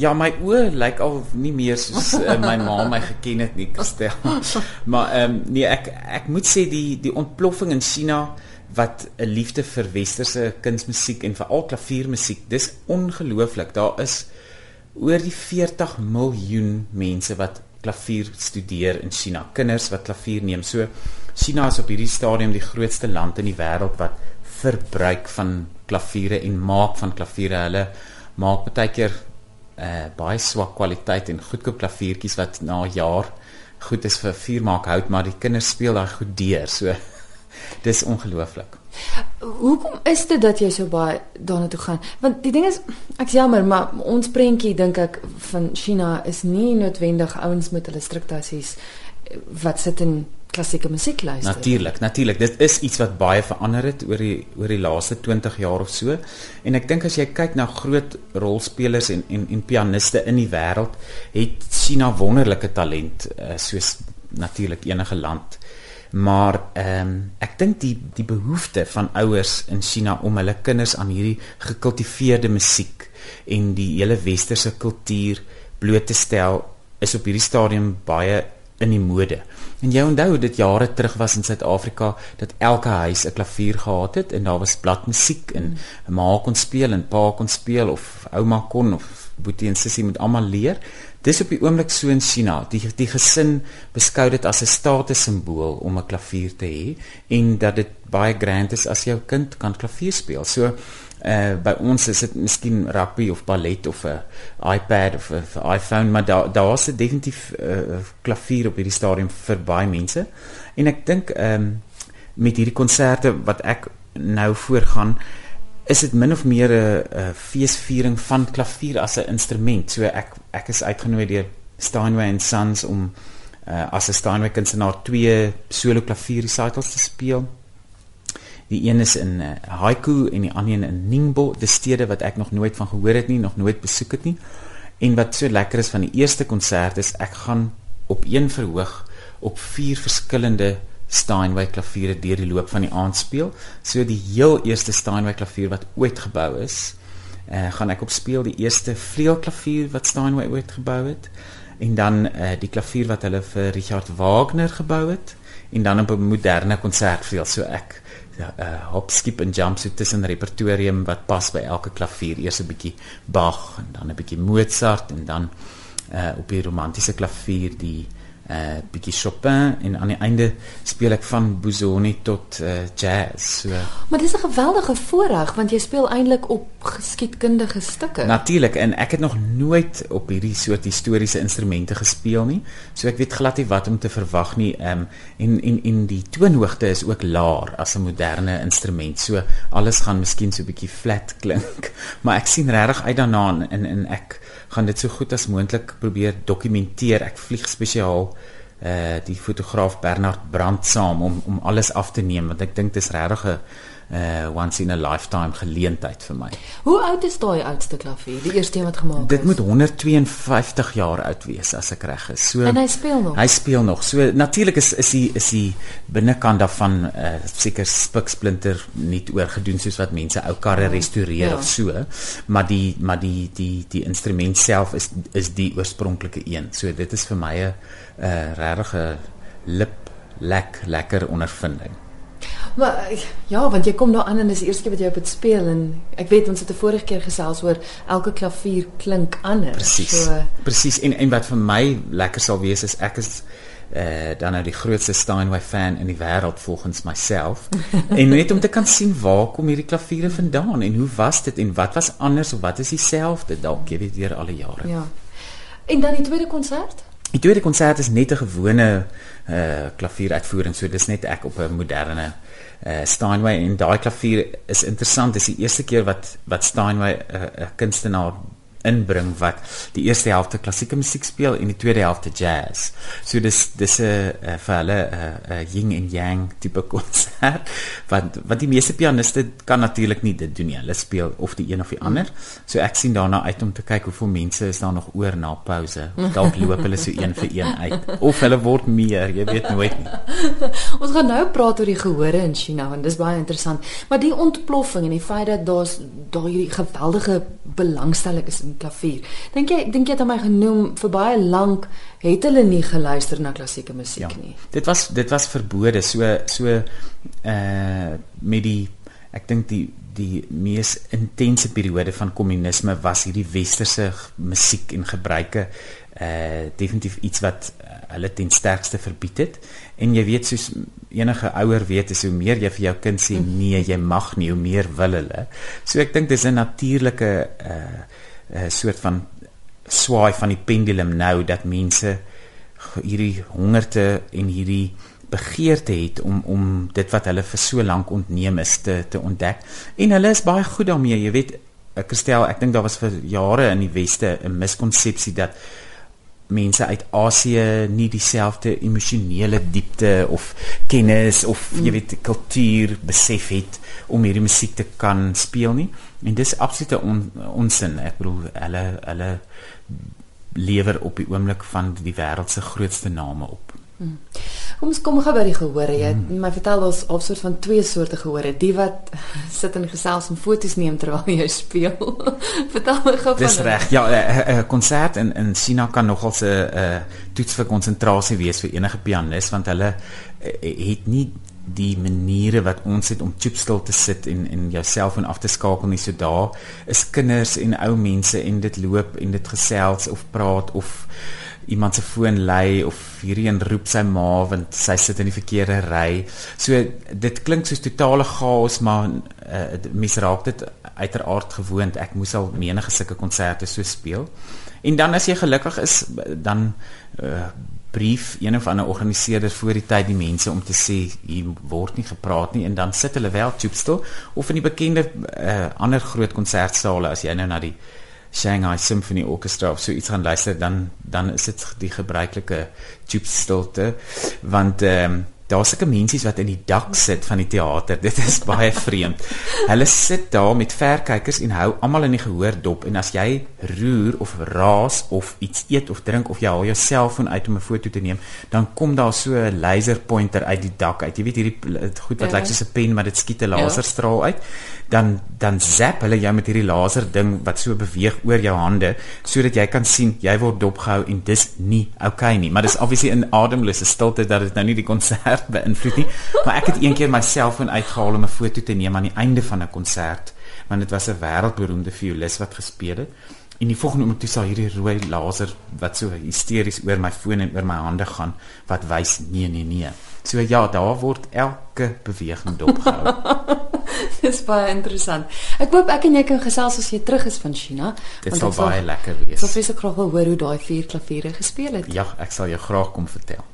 Ja, my oë lyk al nie meer soos uh, my ma my geken het nie, Kristel. maar ehm um, nee, ek ek moet sê die die ontploffing in China wat 'n liefde vir westerse kunsmusiek en veral klaviermusiek, dis ongelooflik. Daar is oor die 40 miljoen mense wat klavier studeer in China. Kinders wat klavier neem. So China is op hierdie stadium die grootste land in die wêreld wat verbruik van klaviere en maak van klaviere. Hulle maak baie keer uh baie swak kwaliteit en goedkoop klaviertjies wat na jaar goed is vir vuur maak hout, maar die kinders speel daai goed deur. So dis ongelooflik. Hoekom is dit dat jy so baie daarna toe gaan? Want die ding is ek's jammer, maar ons prentjie dink ek van China is nie noodwendig ouens met hulle striktasies wat sit in klassieke musiek luister. Natuurlik, natuurlik. Dit is iets wat baie verander het oor die oor die laaste 20 jaar of so. En ek dink as jy kyk na groot rolspelers en en en pianiste in die wêreld, het China wonderlike talent uh, soos natuurlik enige land. Maar ehm um, ek dink die die behoefte van ouers in China om hulle kinders aan hierdie gekultiveerde musiek en die hele westerse kultuur bloot te stel is op hierdie stadium baie in die mode. En jy onthou dit jare terug was in Suid-Afrika dat elke huis 'n klavier gehad het en daar was bladmusiek en 'n ma kon speel en pa kon speel of ouma kon of boetie en sussie moet almal leer. Dis op die oomblik so in China. Die die gesin beskou dit as 'n statussimbool om 'n klavier te hê en dat dit baie grand is as jou kind kan klavier speel. So uh by ons is dit miskien rugby of ballet of 'n iPad of 'n iPhone maar daar daar's definitief 'n uh, klavier op hierdie stadium vir baie mense. En ek dink ehm um, met hierdie konserte wat ek nou voorgaan is dit min of meer 'n feesviering van klavier as 'n instrument. So ek ek is uitgenooi deur Steinway and Sons om uh, as 'n Steinway kunstenaar twee solo klavier recitals te speel Die een is in uh, Haiku en die ander een in Ningbo, die stede wat ek nog nooit van gehoor het nie, nog nooit besoek het nie. En wat so lekker is van die eerste konsert is ek gaan op een verhoog op vier verskillende Steinway klaviere deur die loop van die aand speel. So die heel eerste Steinway klavier wat ooit gebou is, uh, gaan ek op speel die eerste vleuelklavier wat Steinway ooit gebou het en dan uh, die klavier wat hulle vir Richard Wagner gebou het en dan op 'n moderne konsertvleuel. So ek uh, hop skip en jump so tussen repertorium wat pas by elke klavier. Eers 'n bietjie Bach en dan 'n bietjie Mozart en dan uh, op die romantiese klavier die uh bietjie Chopin en aan die einde speel ek van Busoni tot uh jazz. So Maar dis 'n geweldige voorreg want jy speel eintlik op geskiedkundige stukke. Natuurlik en ek het nog nooit op hierdie soort historiese instrumente gespeel nie. So ek weet glad nie wat om te verwag nie. Um en en en die toonhoogte is ook laer as 'n moderne instrument. So alles gaan miskien so bietjie flat klink. Maar ek sien regtig uit daarna en en ek gaan dit so goed as moontlik probeer dokumenteer. Ek vlieg spesiaal uh die fotograaf Bernard Brandt saam om om alles af te neem want ek dink dit is regtig 'n uh once in a lifetime geleentheid vir my. Hoe oud is daai oudste klavier? Die eerste een wat gemaak is. Dit moet 152 jaar oud wees as ek reg is. So En hy speel nog. Hy speel nog. So natuurlik is is die is die binnekant daarvan uh seker spiksplinter nie oorgedoen soos wat mense ou karre ja. restoreer ja. of so, maar die maar die die die instrument self is is die oorspronklike een. So dit is vir my 'n uh regtig 'n lip lek lekker ondervinding. Maar ja, want jy kom daar aan en dis die eerste keer wat jy op dit speel en ek weet ons het 'n vorige keer gesels oor elke klavier klink anders. Presies. So, Presies. En en wat vir my lekker sal wees is ek is uh dan nou die grootste Steinway fan in die wêreld volgens myself. en net om te kan sien waar kom hierdie klaviere vandaan en hoe was dit en wat was anders of wat is dieselfde dalk jy weet deur al die jare. Ja. En dan die tweede konsert? Die tweede konsert is net 'n gewone uh klavieruitvoering, so dis net ek op 'n moderne uh Steinway en daai klavier is interessant, dis die eerste keer wat wat Steinway 'n uh, kunstenaar inbring wat die eerste helfte klassieke musiek speel en die tweede helfte jazz. So dis dis 'n uh, vir hulle 'n uh, uh, yin en yang tipe konsert wat wat die meeste pianiste kan natuurlik nie dit doen nie. Hulle speel of die een of die ander. So ek sien daarna uit om te kyk hoeveel mense is daar nog oor na pouse. Dalk loop hulle so een vir een uit of hulle word meer, jy weet nooit nie. Ons gaan nou praat oor die gehore in China want dis baie interessant. Maar die ontploffing en die feit dat daar's daai geweldige belangstelling is in klavier. Dink jy dink jy het aan my genoem vir baie lank het hulle nie geluister na klassieke musiek ja, nie. Dit was dit was verbode so so uh met die ek dink die die mees intense periode van kommunisme was hierdie westerse musiek en gebruike uh definitief iets wat uh, hulle ten sterkste verbied het en jy weet soos enige ouer weet is hoe meer jy vir jou kind sê nee jy mag nie hoe meer wil hulle so ek dink dis 'n natuurlike uh, uh soort van swaai van die pendulum nou dat mense hierdie hongerte en hierdie begeerte het om om dit wat hulle vir so lank ontneem is te te ontdek. En hulle is baie goed daarmee jy weet Christel ek dink daar was vir jare in die weste 'n miskonsepsie dat mense uit Asië nie dieselfde emosionele diepte of kennis of mm. jy weet kultuur besef het om hierdie musiek te kan speel nie. En dis absolute on, onsin. Ek bedoel hulle hulle lewer op die oomblik van die wêreld se grootste name op. Hmm. Kom ons kom gou by die gehoor. Jy het hmm. my vertel ons op soort van twee soorte gehoor. Die wat sit in gesels en foto's neem terwyl jy speel. vertel my gou van Dis reg. Ja, 'n konsert in in China kan nogal 'n 'n toets vir konsentrasie wees vir enige pianis want hulle eh, het nie die maniere wat ons het om chipstil te sit en en jou selfoon af te skakel nie so daar is kinders en ou mense en dit loop en dit gesels of praat of iemand se foon lei of hierdie een roep sy ma want sy sit in die verkeerde ry. So dit klink soos totale chaos, maar uh, mens raak dit uiteraard gewoond. Ek moes al menige sulke konserte so speel. En dan as jy gelukkig is, dan uh, brief een of ander organiseerder voor die tyd die mense om te sê hier word nie gepraat nie en dan sit hulle wel toepstel of in die bekende uh, ander groot konsertsale as jy nou na die Shanghai Symphony Orchestra of so iets gaan luister dan dan is dit die gebruikelike tube stilte want ehm um, daar's seker mense wat in die dak sit van die teater. Dit is baie vreemd. Hulle sit daar met verkykers en hou almal in die gehoor dop en as jy roer of raas of iets eet of drink of jy haal jou selfoon uit om 'n foto te neem, dan kom daar so 'n laser pointer uit die dak uit. Jy weet hierdie goed wat ja. lyk soos 'n pen maar dit skiet 'n ja. laserstraal uit. Dan dan zap hulle jou met hierdie laser ding wat so beweeg oor jou hande sodat jy kan sien jy word dopgehou en dis nie okay nie. Maar dis obviously 'n ademlose stilte dat dit nou nie die konsert konsert beïnvloed nie, maar ek het een keer myself in uitgehaal om 'n foto te neem aan die einde van 'n konsert, want dit was 'n wêreldberoemde violis wat gespeel het. En die volgende oomblik toe sal hierdie rooi laser wat so hysteries oor my foon en oor my hande gaan wat wys nee nee nee. So ja, daar word elke beweging dopgehou. Dis baie interessant. Ek hoop ek en jy kan gesels as jy terug is van China. Dit sal baie lekker wees. So fisies graag wil hoor hoe daai vier klaviere gespeel het. Ja, ek sal jou graag kom vertel.